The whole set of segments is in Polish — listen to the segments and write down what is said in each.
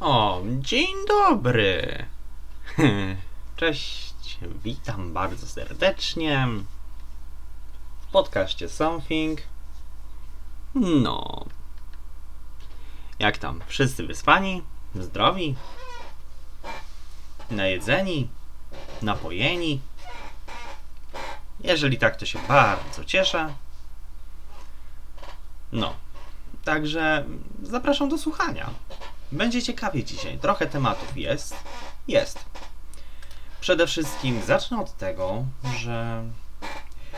O, dzień dobry. Cześć, witam bardzo serdecznie w podcaście Something. No. Jak tam? Wszyscy wyspani? Zdrowi? Najedzeni? Napojeni? Jeżeli tak, to się bardzo cieszę. No. Także zapraszam do słuchania. Będzie ciekawie dzisiaj. Trochę tematów jest. Jest. Przede wszystkim zacznę od tego, że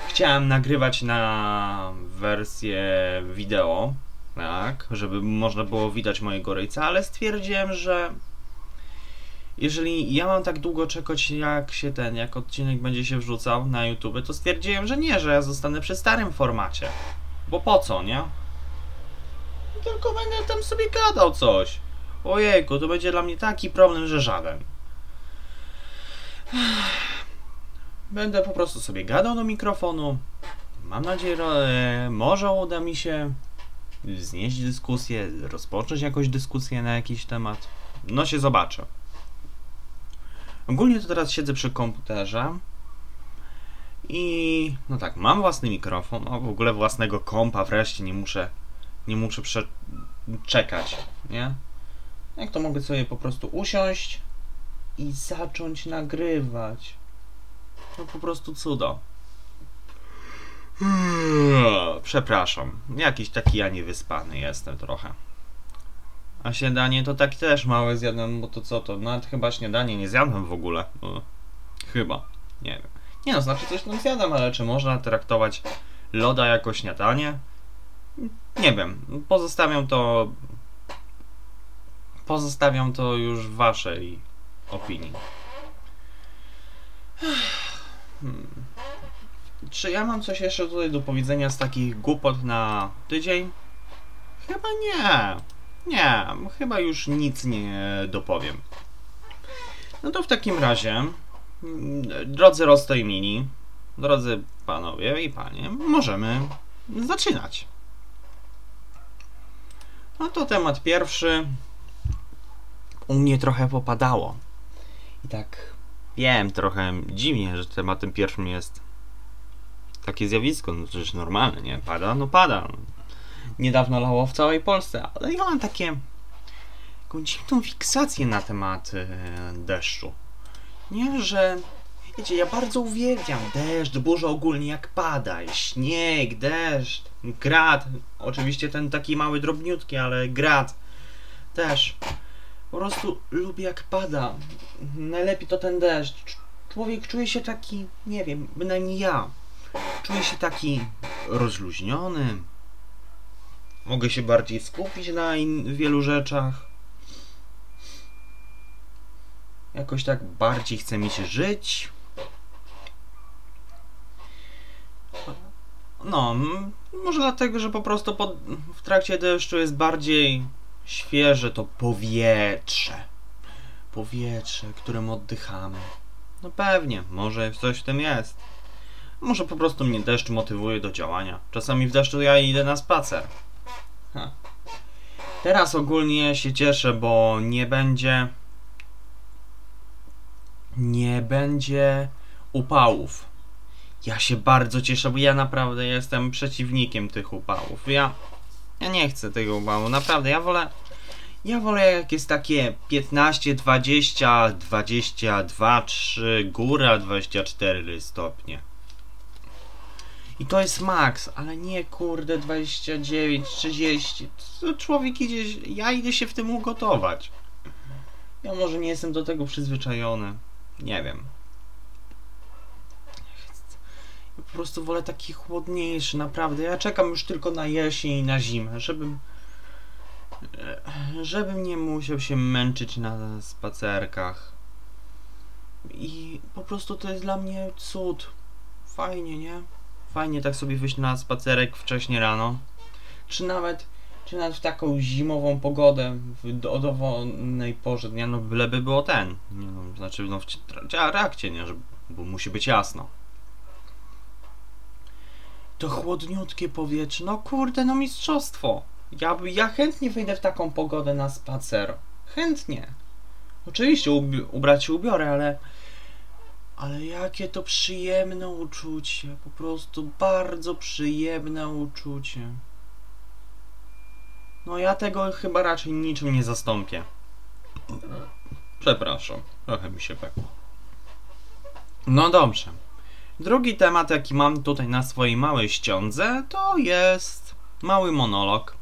chciałem nagrywać na wersję wideo, tak, żeby można było widać mojego rejca, ale stwierdziłem, że jeżeli ja mam tak długo czekać, jak się ten, jak odcinek będzie się wrzucał na YouTube, to stwierdziłem, że nie, że ja zostanę przy starym formacie. Bo po co, nie? Tylko będę tam sobie gadał coś. Ojejku, to będzie dla mnie taki problem, że żaden. Będę po prostu sobie gadał do mikrofonu. Mam nadzieję, że może uda mi się znieść dyskusję, rozpocząć jakąś dyskusję na jakiś temat. No się zobaczę. Ogólnie to teraz siedzę przy komputerze i no tak, mam własny mikrofon, no w ogóle własnego kompa wreszcie nie muszę nie muszę czekać, nie? Jak to mogę sobie po prostu usiąść i zacząć nagrywać. No po prostu cudo. Przepraszam, jakiś taki ja niewyspany jestem trochę. A śniadanie to tak też małe zjadłem, bo to co to? Nawet chyba śniadanie nie zjadłem w ogóle. Chyba. Nie wiem. Nie no, znaczy coś tam zjadam, ale czy można traktować loda jako śniadanie? Nie wiem. Pozostawiam to. Pozostawiam to już waszej opinii. Hmm. Czy ja mam coś jeszcze tutaj do powiedzenia z takich głupot na tydzień? Chyba nie. Nie, chyba już nic nie dopowiem. No to w takim razie, drodzy rozstojmini, drodzy panowie i panie, możemy zaczynać. No to temat pierwszy. U mnie trochę popadało. I tak wiem, trochę dziwnie, że tematem pierwszym jest takie zjawisko. No przecież normalne, nie? Pada, no pada. Niedawno lało w całej Polsce, ale ja mam takie taką dziwną fiksację na temat e, deszczu. Nie, że Wiecie, ja bardzo uwielbiam deszcz, burzę ogólnie jak pada, śnieg, deszcz, grad, oczywiście ten taki mały, drobniutki, ale grad też. Po prostu lubię jak pada. Najlepiej to ten deszcz. Człowiek czuje się taki, nie wiem, bynajmniej ja. Czuję się taki rozluźniony. Mogę się bardziej skupić na wielu rzeczach. Jakoś tak bardziej chce mi się żyć. No, może dlatego, że po prostu pod, w trakcie deszczu jest bardziej świeże to powietrze. Powietrze, którym oddychamy. No pewnie, może coś w tym jest. Może po prostu mnie deszcz motywuje do działania. Czasami w deszczu ja idę na spacer. Ha. Teraz ogólnie się cieszę, bo nie będzie. Nie będzie upałów. Ja się bardzo cieszę, bo ja naprawdę jestem przeciwnikiem tych upałów. Ja, ja nie chcę tego upału, naprawdę. Ja wolę, ja wolę jak jest takie 15, 20, 22, 3, góra 24 stopnie. I to jest maks, ale nie kurde 29, 30. To człowiek idzie, ja idę się w tym ugotować. Ja może nie jestem do tego przyzwyczajony. Nie wiem. Po prostu wolę taki chłodniejszy, naprawdę. Ja czekam już tylko na jesień i na zimę, żebym żebym nie musiał się męczyć na spacerkach. I po prostu to jest dla mnie cud. Fajnie, nie? Fajnie tak sobie wyjść na spacerek wcześnie rano. Czy nawet, czy nawet w taką zimową pogodę, w do, dowolnej porze dnia, no byleby było ten. Nie no, znaczy, no w trakcie, nie? Że, bo musi być jasno to chłodniutkie powietrze, no kurde, no mistrzostwo. Ja, ja chętnie wyjdę w taką pogodę na spacer. chętnie. Oczywiście ubi- ubrać się ubiorę, ale. Ale jakie to przyjemne uczucie. Po prostu bardzo przyjemne uczucie. No ja tego chyba raczej niczym nie zastąpię. Przepraszam, trochę mi się pekło. No dobrze. Drugi temat, jaki mam tutaj na swojej małej ściądze, to jest mały monolog.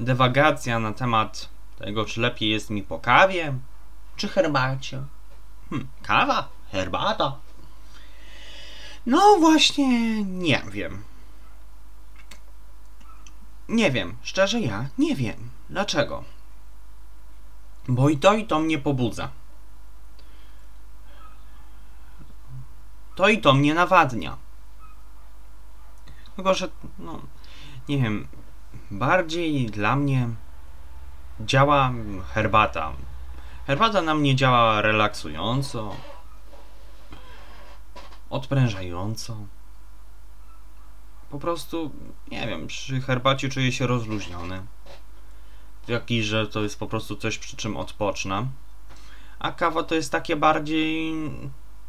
Dewagacja na temat tego, czy lepiej jest mi po kawie, czy herbacie. Hm, kawa? Herbata? No właśnie, nie wiem. Nie wiem, szczerze ja nie wiem. Dlaczego? Bo i to i to mnie pobudza. To i to mnie nawadnia. Tylko, że, no, nie wiem, bardziej dla mnie działa herbata. Herbata na mnie działa relaksująco, odprężająco. Po prostu, nie wiem, przy herbacie czuję się rozluźniony. Taki, że to jest po prostu coś, przy czym odpocznę. A kawa to jest takie bardziej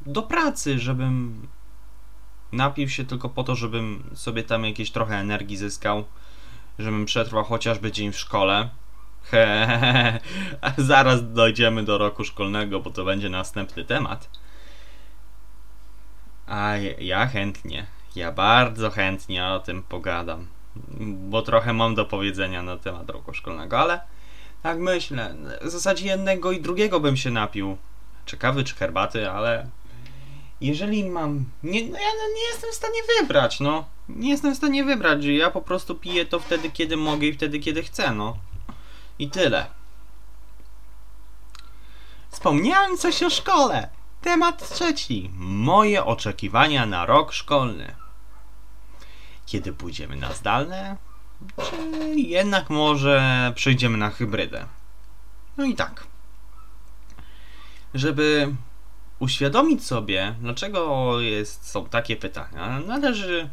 do pracy, żebym napił się tylko po to, żebym sobie tam jakieś trochę energii zyskał, żebym przetrwał chociażby dzień w szkole. Hehehe, a zaraz dojdziemy do roku szkolnego, bo to będzie następny temat. A ja chętnie, ja bardzo chętnie o tym pogadam, bo trochę mam do powiedzenia na temat roku szkolnego, ale tak myślę, w zasadzie jednego i drugiego bym się napił. Czy kawy, czy herbaty, ale jeżeli mam. Nie, no ja nie jestem w stanie wybrać, no. Nie jestem w stanie wybrać, że ja po prostu piję to wtedy, kiedy mogę i wtedy, kiedy chcę, no. I tyle. Wspomniałem coś o szkole. Temat trzeci. Moje oczekiwania na rok szkolny. Kiedy pójdziemy na zdalne, czy jednak może przejdziemy na hybrydę? No i tak. Żeby uświadomić sobie, dlaczego jest, są takie pytania, należy.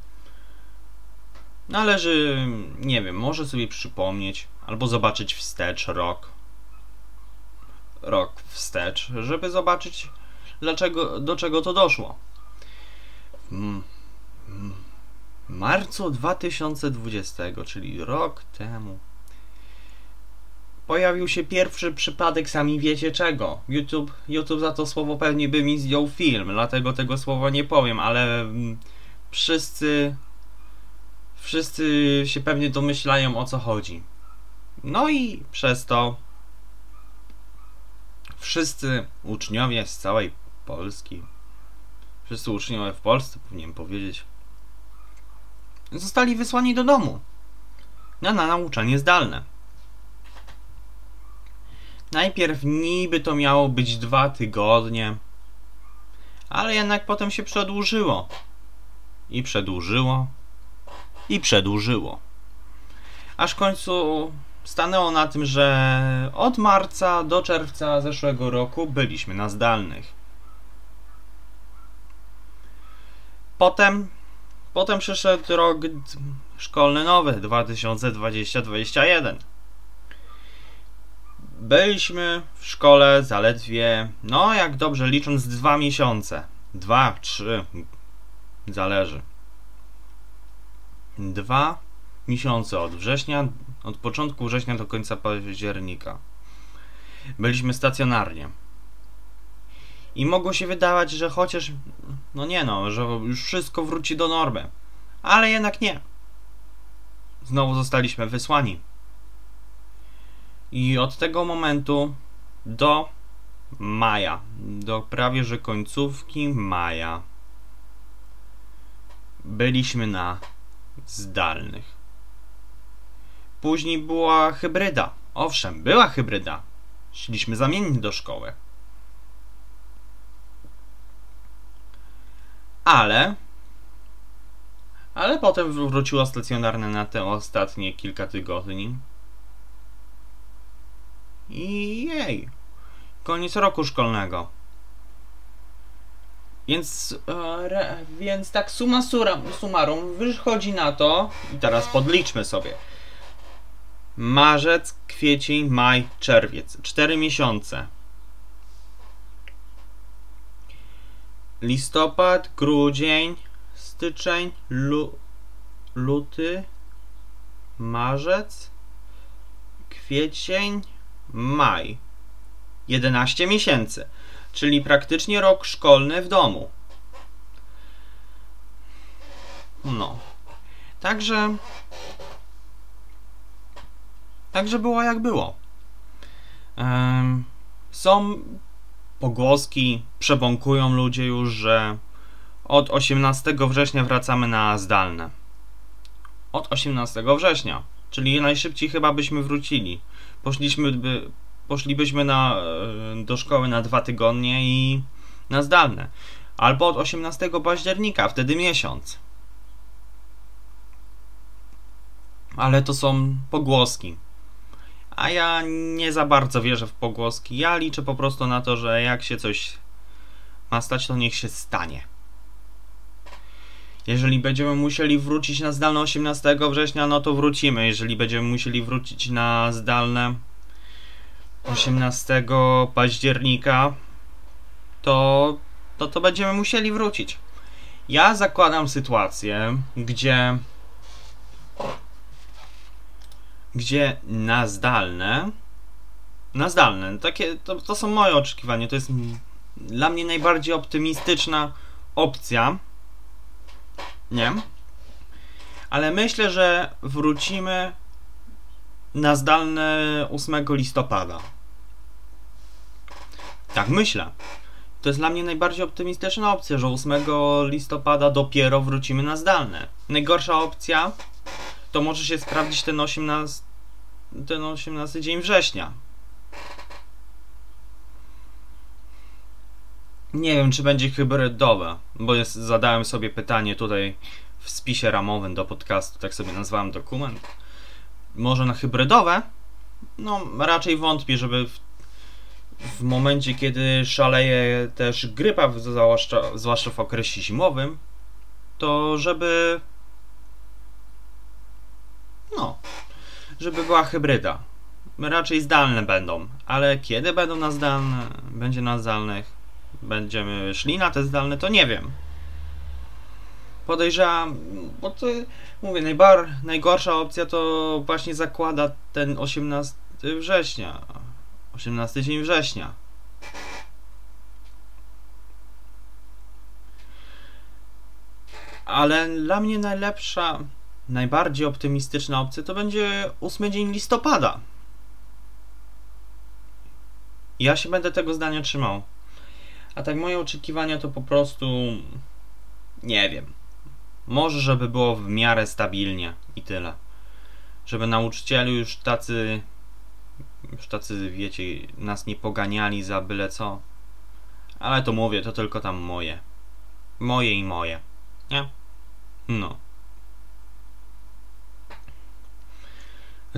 Należy, nie wiem, może sobie przypomnieć albo zobaczyć wstecz rok. Rok wstecz, żeby zobaczyć, dlaczego, do czego to doszło. W marcu 2020, czyli rok temu, pojawił się pierwszy przypadek, sami wiecie czego. YouTube, YouTube za to słowo pewnie by mi zdjął film, dlatego tego słowa nie powiem, ale mm, wszyscy wszyscy się pewnie domyślają o co chodzi. No i przez to wszyscy uczniowie z całej Polski, wszyscy uczniowie w Polsce, powinienem powiedzieć, zostali wysłani do domu na, na nauczanie zdalne. Najpierw niby to miało być dwa tygodnie, ale jednak potem się przedłużyło. I przedłużyło. I przedłużyło. Aż w końcu stanęło na tym, że od marca do czerwca zeszłego roku byliśmy na zdalnych. Potem, potem przyszedł rok szkolny nowy 2020-2021 byliśmy w szkole zaledwie, no jak dobrze licząc, dwa miesiące. Dwa, trzy, zależy. Dwa miesiące od września, od początku września do końca października. Byliśmy stacjonarnie. I mogło się wydawać, że chociaż, no nie no, że już wszystko wróci do normy. Ale jednak nie. Znowu zostaliśmy wysłani i od tego momentu do maja, do prawie że końcówki maja, byliśmy na zdalnych. Później była hybryda. Owszem, była hybryda. Szliśmy zamiennie do szkoły. Ale ale potem wróciło stacjonarne na te ostatnie kilka tygodni. I jej, koniec roku szkolnego. Więc, e, więc tak suma summarum wychodzi na to, i teraz podliczmy sobie. marzec, kwiecień, maj, czerwiec. Cztery miesiące. Listopad, grudzień, styczeń, lu, luty, marzec, kwiecień, maj. 11 miesięcy, czyli praktycznie rok szkolny w domu. No. Także. Także było jak było. Są pogłoski, przebąkują ludzie już, że od 18 września wracamy na zdalne. Od 18 września, czyli najszybciej chyba byśmy wrócili. Poszliśmy by, poszlibyśmy na, e, do szkoły na dwa tygodnie i na zdalne. Albo od 18 października, wtedy miesiąc. Ale to są pogłoski. A ja nie za bardzo wierzę w pogłoski. Ja liczę po prostu na to, że jak się coś ma stać, to niech się stanie. Jeżeli będziemy musieli wrócić na zdalne 18 września, no to wrócimy. Jeżeli będziemy musieli wrócić na zdalne 18 października, to, to to będziemy musieli wrócić. Ja zakładam sytuację, gdzie gdzie na zdalne na zdalne, takie to, to są moje oczekiwania, to jest dla mnie najbardziej optymistyczna opcja. Nie? Ale myślę, że wrócimy na zdalne 8 listopada. Tak myślę. To jest dla mnie najbardziej optymistyczna opcja, że 8 listopada dopiero wrócimy na zdalne. Najgorsza opcja to może się sprawdzić ten 18, ten 18 dzień września. Nie wiem, czy będzie hybrydowe, bo jest, zadałem sobie pytanie tutaj w spisie ramowym do podcastu, tak sobie nazwałem dokument. Może na hybrydowe? No, raczej wątpię, żeby w, w momencie, kiedy szaleje też grypa, zwłaszcza, zwłaszcza w okresie zimowym, to żeby no, żeby była hybryda. Raczej zdalne będą, ale kiedy będą na zdalne, będzie na zdalnych, będziemy szli na te zdalne, to nie wiem. Podejrzewam, bo to mówię, najbar, najgorsza opcja to właśnie zakłada ten 18 września. 18 dzień września. Ale dla mnie najlepsza najbardziej optymistyczna opcja to będzie 8 dzień listopada. Ja się będę tego zdania trzymał. A tak moje oczekiwania to po prostu nie wiem. Może żeby było w miarę stabilnie i tyle. Żeby nauczycieli już tacy już tacy wiecie, nas nie poganiali za byle co. Ale to mówię, to tylko tam moje. Moje i moje. Nie? No.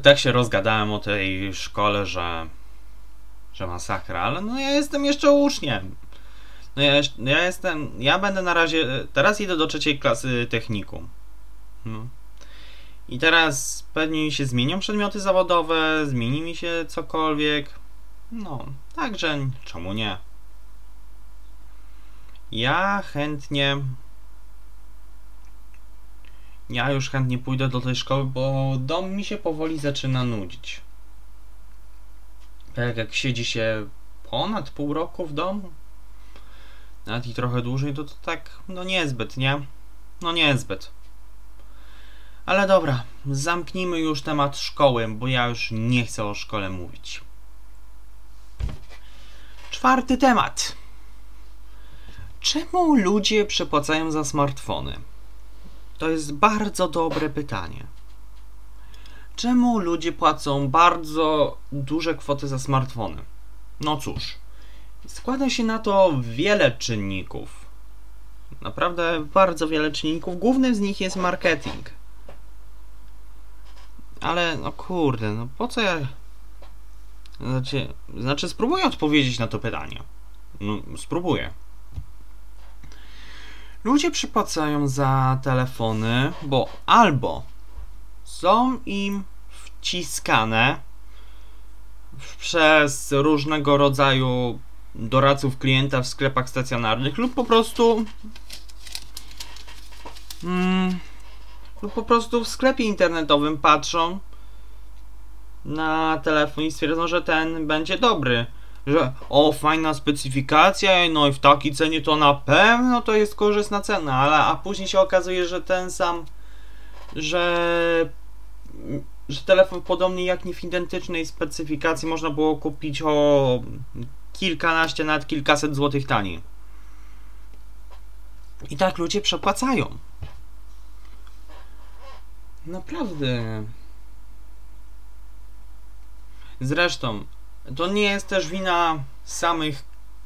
tak się rozgadałem o tej szkole, że, że masakra, ale no ja jestem jeszcze uczniem. No ja, ja jestem, ja będę na razie, teraz idę do trzeciej klasy technikum. No. I teraz pewnie się zmienią przedmioty zawodowe, zmieni mi się cokolwiek. No, także czemu nie? Ja chętnie ja już chętnie pójdę do tej szkoły, bo dom mi się powoli zaczyna nudzić. Tak jak siedzi się ponad pół roku w domu, nawet i trochę dłużej, to, to tak, no niezbyt, nie? No niezbyt. Ale dobra, zamknijmy już temat szkoły, bo ja już nie chcę o szkole mówić. Czwarty temat. Czemu ludzie przepłacają za smartfony? To jest bardzo dobre pytanie. Czemu ludzie płacą bardzo duże kwoty za smartfony? No cóż, składa się na to wiele czynników. Naprawdę bardzo wiele czynników. Głównym z nich jest marketing. Ale no kurde, no po co ja. Znaczy, znaczy spróbuję odpowiedzieć na to pytanie. No, spróbuję. Ludzie przypłacają za telefony, bo albo są im wciskane przez różnego rodzaju doradców klienta w sklepach stacjonarnych lub po prostu mm, lub po prostu w sklepie internetowym patrzą na telefon i stwierdzą, że ten będzie dobry. Że o, fajna specyfikacja, no i w takiej cenie to na pewno to jest korzystna cena, ale a później się okazuje, że ten sam, że, że telefon podobnie jak nie w identycznej specyfikacji można było kupić o kilkanaście, nawet kilkaset złotych taniej. I tak ludzie przepłacają. Naprawdę. Zresztą, to nie jest też wina samych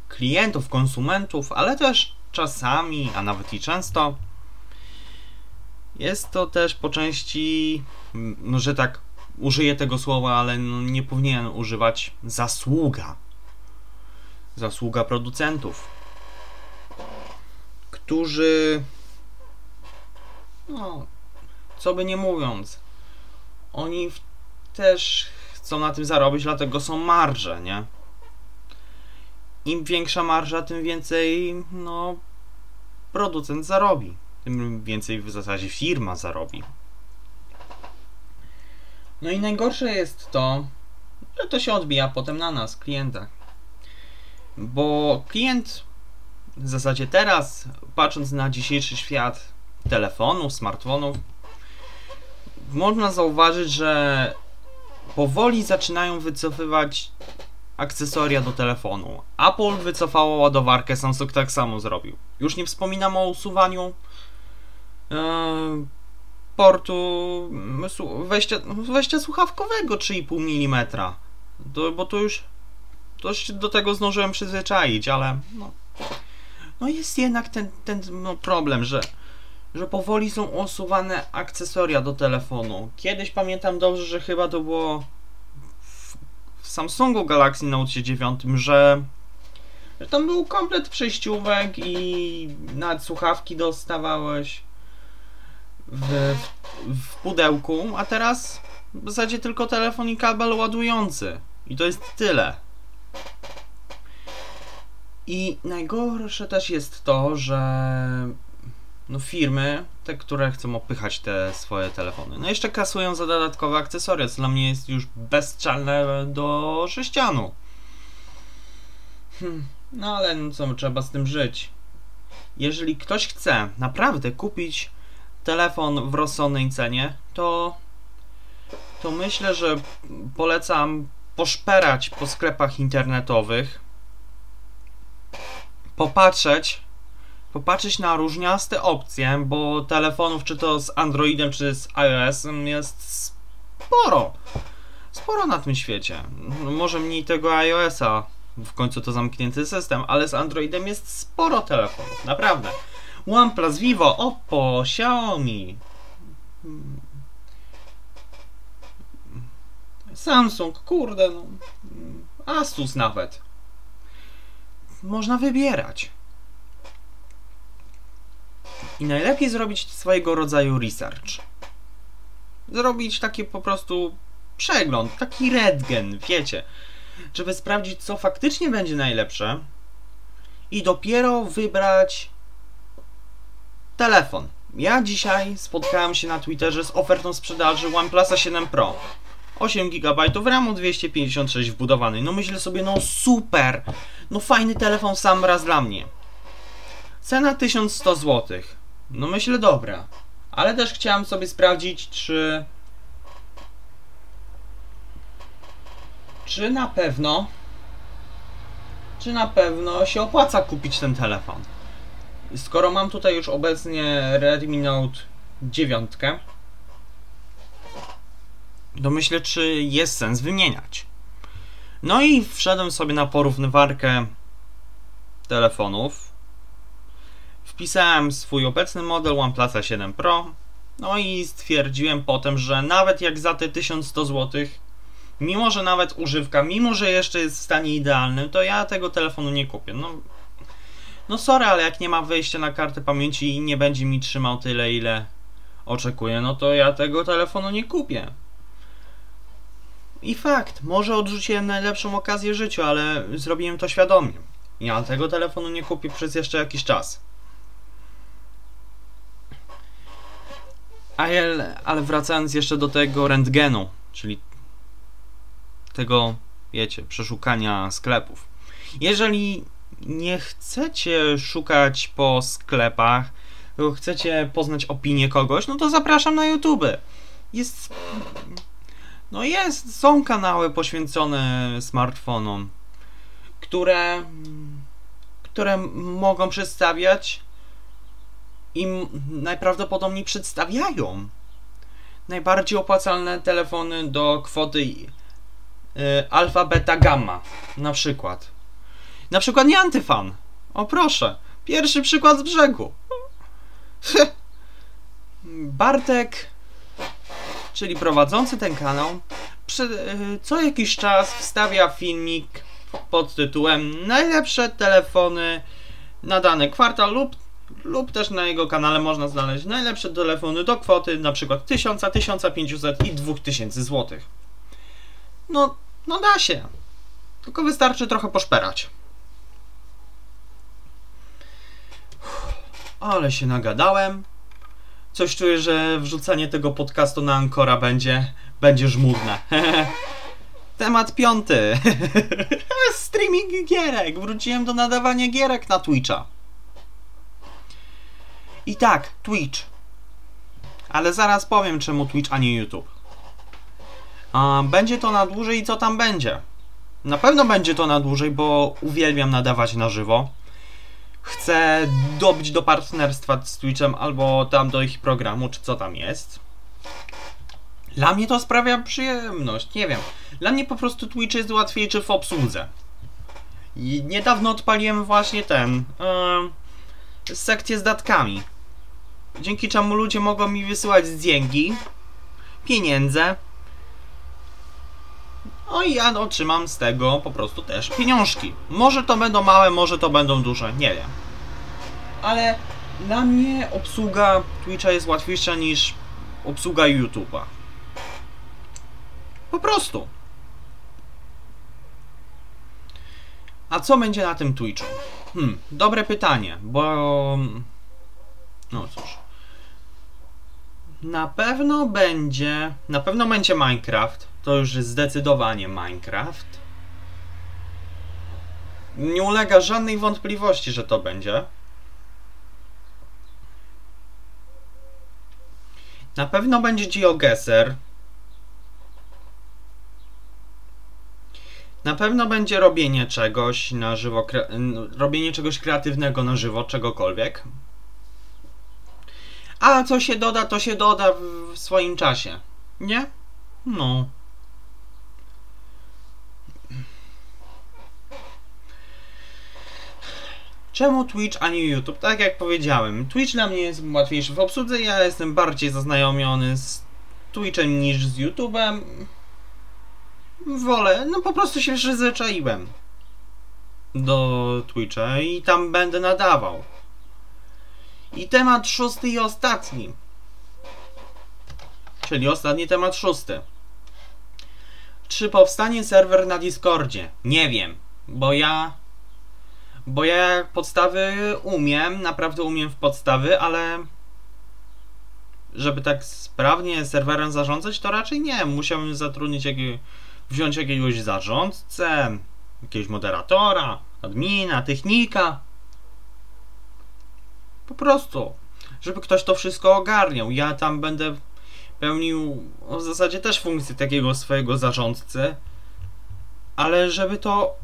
klientów, konsumentów, ale też czasami, a nawet i często jest to też po części, że tak użyję tego słowa, ale no, nie powinien używać zasługa. Zasługa producentów, którzy, no, co by nie mówiąc, oni też chcą na tym zarobić, dlatego są marże, nie? Im większa marża, tym więcej, no, producent zarobi. Tym więcej w zasadzie firma zarobi. No i najgorsze jest to, że to się odbija potem na nas, klientach. Bo klient w zasadzie teraz, patrząc na dzisiejszy świat telefonów, smartfonów, można zauważyć, że powoli zaczynają wycofywać akcesoria do telefonu. Apple wycofało ładowarkę, Samsung tak samo zrobił. Już nie wspominam o usuwaniu e, portu wejścia, wejścia słuchawkowego 3,5 mm. To, bo to już, już do tego zdążyłem przyzwyczaić, ale no, no jest jednak ten, ten no, problem, że że powoli są usuwane akcesoria do telefonu. Kiedyś pamiętam dobrze, że chyba to było w, w Samsungu Galaxy Note 9, że, że tam był komplet przejściówek i nawet słuchawki dostawałeś w, w, w pudełku, a teraz w zasadzie tylko telefon i kabel ładujący. I to jest tyle. I najgorsze też jest to, że no firmy, te, które chcą opychać te swoje telefony. No jeszcze kasują za dodatkowe akcesoria, co dla mnie jest już bezczalne do sześcianu. Hmm, no ale no co, trzeba z tym żyć. Jeżeli ktoś chce naprawdę kupić telefon w rozsądnej cenie, to to myślę, że polecam poszperać po sklepach internetowych, popatrzeć popatrzeć na różniaste opcje, bo telefonów czy to z Androidem, czy z iOS-em jest sporo. Sporo na tym świecie. Może mniej tego iOS-a, w końcu to zamknięty system, ale z Androidem jest sporo telefonów, naprawdę. OnePlus, Vivo, Oppo, Xiaomi, Samsung, kurde, no, Asus nawet. Można wybierać. I najlepiej zrobić swojego rodzaju research. Zrobić taki po prostu przegląd, taki redgen, wiecie, żeby sprawdzić, co faktycznie będzie najlepsze i dopiero wybrać telefon. Ja dzisiaj spotkałem się na Twitterze z ofertą sprzedaży OnePlusa 7 Pro. 8 GB RAMu, 256 wbudowany. No myślę sobie, no super, no fajny telefon sam raz dla mnie. Cena 1100 zł. No myślę dobra. Ale też chciałem sobie sprawdzić, czy... Czy na pewno... Czy na pewno się opłaca kupić ten telefon. Skoro mam tutaj już obecnie Redmi Note 9, to myślę, czy jest sens wymieniać. No i wszedłem sobie na porównywarkę telefonów Wpisałem swój obecny model OnePlus 7 Pro, no i stwierdziłem potem, że nawet jak za te 1100 zł, mimo że nawet używka, mimo że jeszcze jest w stanie idealnym, to ja tego telefonu nie kupię. No, no sorry, ale jak nie ma wejścia na kartę pamięci i nie będzie mi trzymał tyle, ile oczekuję, no to ja tego telefonu nie kupię. I fakt, może odrzuciłem najlepszą okazję w życiu, ale zrobiłem to świadomie. Ja tego telefonu nie kupię przez jeszcze jakiś czas. Ale, ale wracając jeszcze do tego rentgenu, czyli tego, wiecie, przeszukania sklepów. Jeżeli nie chcecie szukać po sklepach, tylko chcecie poznać opinię kogoś, no to zapraszam na YouTube. Jest. No jest, są kanały poświęcone smartfonom, które. które mogą przedstawiać i najprawdopodobniej przedstawiają najbardziej opłacalne telefony do kwoty y, alfa, beta, gamma. Na przykład. Na przykład nie antyfan. O proszę. Pierwszy przykład z brzegu. Bartek, czyli prowadzący ten kanał, y, co jakiś czas wstawia filmik pod tytułem Najlepsze telefony na dany kwartał lub, lub też na jego kanale można znaleźć najlepsze telefony do kwoty przykład 1000, 1500 i 2000 zł. No, no da się. Tylko wystarczy trochę poszperać. Ale się nagadałem. Coś czuję, że wrzucanie tego podcastu na Ankora będzie, będzie żmudne. Temat piąty. Streaming gierek. Wróciłem do nadawania gierek na Twitcha. I tak, Twitch. Ale zaraz powiem, czemu Twitch, a nie YouTube. Będzie to na dłużej i co tam będzie? Na pewno będzie to na dłużej, bo uwielbiam nadawać na żywo chce dobić do partnerstwa z Twitchem albo tam do ich programu, czy co tam jest. Dla mnie to sprawia przyjemność, nie wiem. Dla mnie po prostu Twitch jest łatwiejszy w obsłudze. I niedawno odpaliłem właśnie ten yy, sekcję z datkami. Dzięki czemu ludzie mogą mi wysyłać zdjęgi, pieniądze. No i ja otrzymam z tego po prostu też pieniążki. Może to będą małe, może to będą duże, nie wiem. Ale dla mnie obsługa Twitcha jest łatwiejsza niż obsługa YouTube'a. Po prostu. A co będzie na tym Twitchu? Hmm, dobre pytanie, bo. No cóż. Na pewno będzie. Na pewno będzie Minecraft. To już jest zdecydowanie Minecraft. Nie ulega żadnej wątpliwości, że to będzie. Na pewno będzie GeoGuessr. Na pewno będzie robienie czegoś na żywo, robienie czegoś kreatywnego na żywo, czegokolwiek. A co się doda, to się doda w swoim czasie. Nie? No. Czemu Twitch, a nie YouTube? Tak jak powiedziałem, Twitch dla mnie jest łatwiejszy w obsłudze, ja jestem bardziej zaznajomiony z Twitchem niż z YouTube'em. Wolę, no po prostu się przyzwyczaiłem do Twitcha i tam będę nadawał. I temat szósty i ostatni. Czyli ostatni temat szósty. Czy powstanie serwer na Discordzie? Nie wiem, bo ja bo ja podstawy umiem, naprawdę umiem w podstawy, ale żeby tak sprawnie serwerem zarządzać, to raczej nie. Musiałbym zatrudnić jakiego, wziąć jakiegoś zarządcę, jakiegoś moderatora, admina, technika. Po prostu, żeby ktoś to wszystko ogarniał. Ja tam będę pełnił w zasadzie też funkcję takiego swojego zarządcy, ale żeby to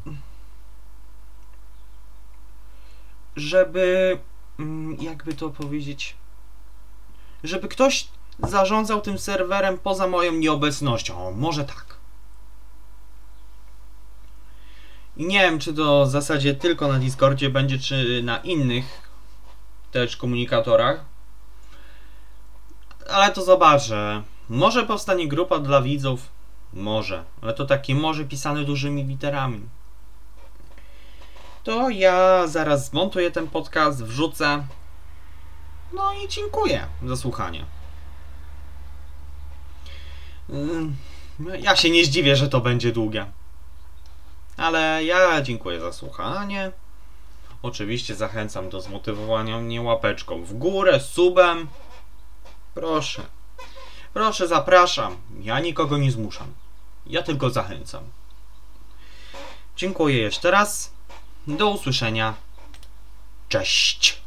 żeby mm, jakby to powiedzieć, żeby ktoś zarządzał tym serwerem poza moją nieobecnością. O, może tak. I nie wiem, czy to w zasadzie tylko na Discordzie będzie, czy na innych też komunikatorach. Ale to zobaczę. Może powstanie grupa dla widzów. Może. Ale to takie może pisane dużymi literami to ja zaraz zmontuję ten podcast, wrzucę. No i dziękuję za słuchanie. Ja się nie zdziwię, że to będzie długie. Ale ja dziękuję za słuchanie. Oczywiście zachęcam do zmotywowania mnie łapeczką w górę, subem. Proszę. Proszę, zapraszam. Ja nikogo nie zmuszam. Ja tylko zachęcam. Dziękuję jeszcze raz. Do usłyszenia. Cześć.